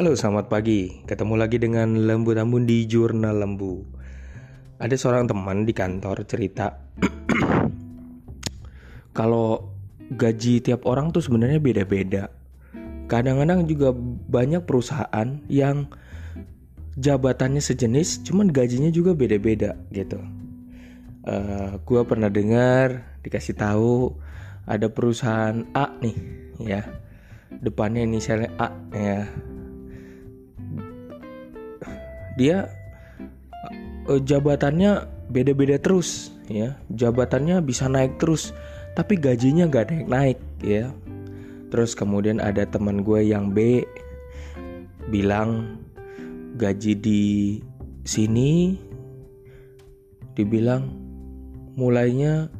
Halo, selamat pagi. Ketemu lagi dengan Lembu Tambun di Jurnal Lembu. Ada seorang teman di kantor cerita kalau gaji tiap orang tuh sebenarnya beda-beda. Kadang-kadang juga banyak perusahaan yang jabatannya sejenis, cuman gajinya juga beda-beda gitu. Uh, gua pernah dengar dikasih tahu ada perusahaan A nih, ya depannya inisialnya A ya dia uh, jabatannya beda-beda terus ya. Jabatannya bisa naik terus tapi gajinya gak naik-naik ya. Terus kemudian ada teman gue yang B bilang gaji di sini dibilang mulainya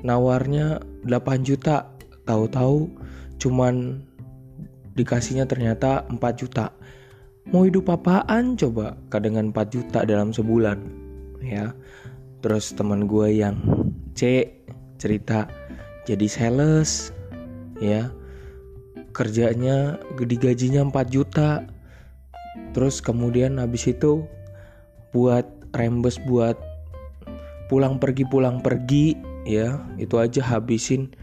nawarnya 8 juta tahu-tahu cuman dikasihnya ternyata 4 juta mau hidup apaan? Coba kadangan 4 juta dalam sebulan ya. Terus teman gue yang C cerita jadi sales ya. Kerjanya gede gajinya 4 juta. Terus kemudian habis itu buat rembes buat pulang pergi pulang pergi ya. Itu aja habisin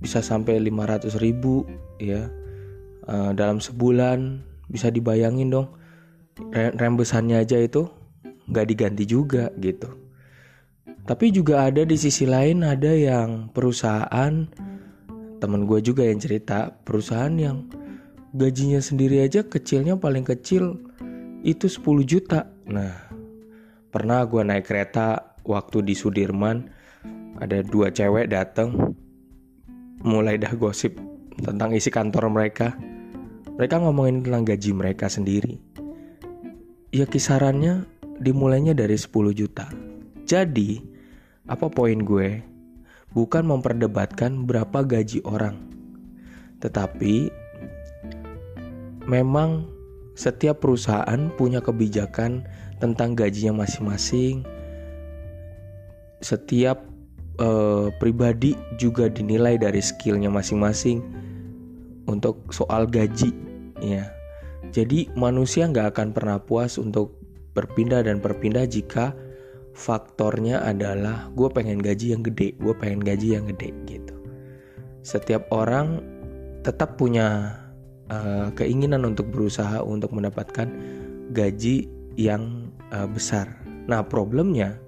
bisa sampai 500 ribu ya. Uh, dalam sebulan bisa dibayangin dong rembesannya aja itu nggak diganti juga gitu. Tapi juga ada di sisi lain ada yang perusahaan temen gue juga yang cerita perusahaan yang gajinya sendiri aja kecilnya paling kecil itu 10 juta. Nah pernah gue naik kereta waktu di Sudirman ada dua cewek dateng mulai dah gosip tentang isi kantor mereka mereka ngomongin tentang gaji mereka sendiri. Ya kisarannya dimulainya dari 10 juta. Jadi, apa poin gue? Bukan memperdebatkan berapa gaji orang. Tetapi memang setiap perusahaan punya kebijakan tentang gajinya masing-masing. Setiap uh, pribadi juga dinilai dari skillnya masing-masing untuk soal gaji ya jadi manusia nggak akan pernah puas untuk berpindah dan berpindah jika faktornya adalah gue pengen gaji yang gede gue pengen gaji yang gede gitu. Setiap orang tetap punya uh, keinginan untuk berusaha untuk mendapatkan gaji yang uh, besar. Nah problemnya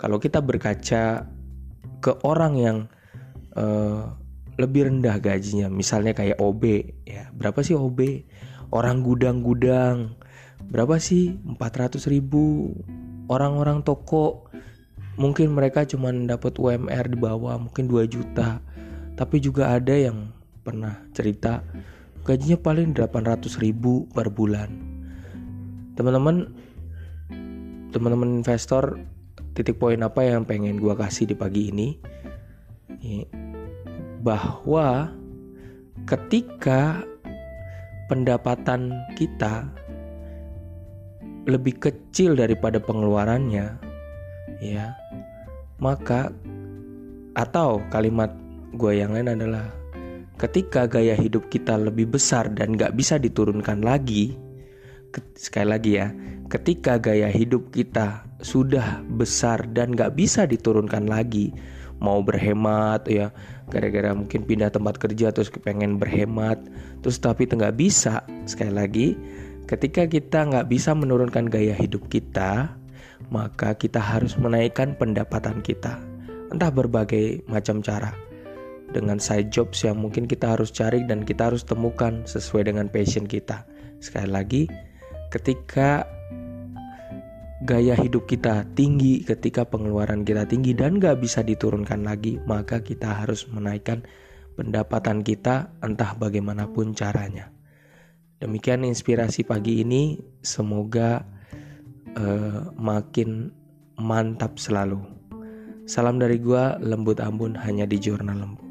kalau kita berkaca ke orang yang uh, lebih rendah gajinya. Misalnya kayak OB ya. Berapa sih OB orang gudang-gudang. Berapa sih? 400 ribu. Orang-orang toko. Mungkin mereka cuma dapat UMR di bawah mungkin 2 juta. Tapi juga ada yang pernah cerita gajinya paling 800 ribu per bulan. Teman-teman teman-teman investor titik poin apa yang pengen gua kasih di pagi ini bahwa ketika pendapatan kita lebih kecil daripada pengeluarannya ya maka atau kalimat gue yang lain adalah ketika gaya hidup kita lebih besar dan gak bisa diturunkan lagi sekali lagi ya ketika gaya hidup kita sudah besar dan gak bisa diturunkan lagi mau berhemat ya. Gara-gara mungkin pindah tempat kerja terus pengen berhemat. Terus tapi nggak bisa. Sekali lagi ketika kita nggak bisa menurunkan gaya hidup kita maka kita harus menaikkan pendapatan kita. Entah berbagai macam cara. Dengan side jobs yang mungkin kita harus cari dan kita harus temukan sesuai dengan passion kita. Sekali lagi ketika gaya hidup kita tinggi, ketika pengeluaran kita tinggi dan gak bisa diturunkan lagi, maka kita harus menaikkan pendapatan kita entah bagaimanapun caranya. Demikian inspirasi pagi ini, semoga uh, makin mantap selalu. Salam dari gua, lembut ambun hanya di jurnal lembu.